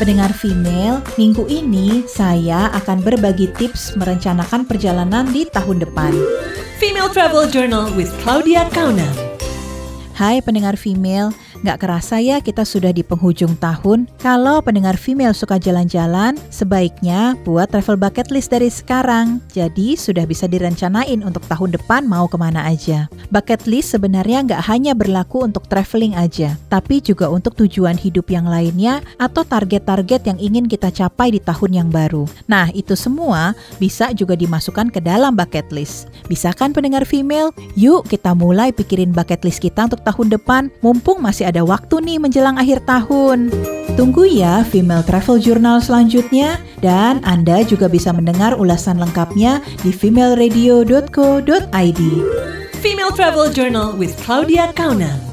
Pendengar female, minggu ini saya akan berbagi tips merencanakan perjalanan di tahun depan. Female Travel Journal with Claudia Kauna. Hai pendengar female, Nggak kerasa ya kita sudah di penghujung tahun. Kalau pendengar female suka jalan-jalan, sebaiknya buat travel bucket list dari sekarang. Jadi sudah bisa direncanain untuk tahun depan mau ke mana aja. Bucket list sebenarnya nggak hanya berlaku untuk traveling aja, tapi juga untuk tujuan hidup yang lainnya atau target-target yang ingin kita capai di tahun yang baru. Nah, itu semua bisa juga dimasukkan ke dalam bucket list. Bisa kan pendengar female? Yuk kita mulai pikirin bucket list kita untuk tahun depan, mumpung masih ada waktu nih menjelang akhir tahun. Tunggu ya Female Travel Journal selanjutnya dan Anda juga bisa mendengar ulasan lengkapnya di femaleradio.co.id. Female Travel Journal with Claudia Kauna.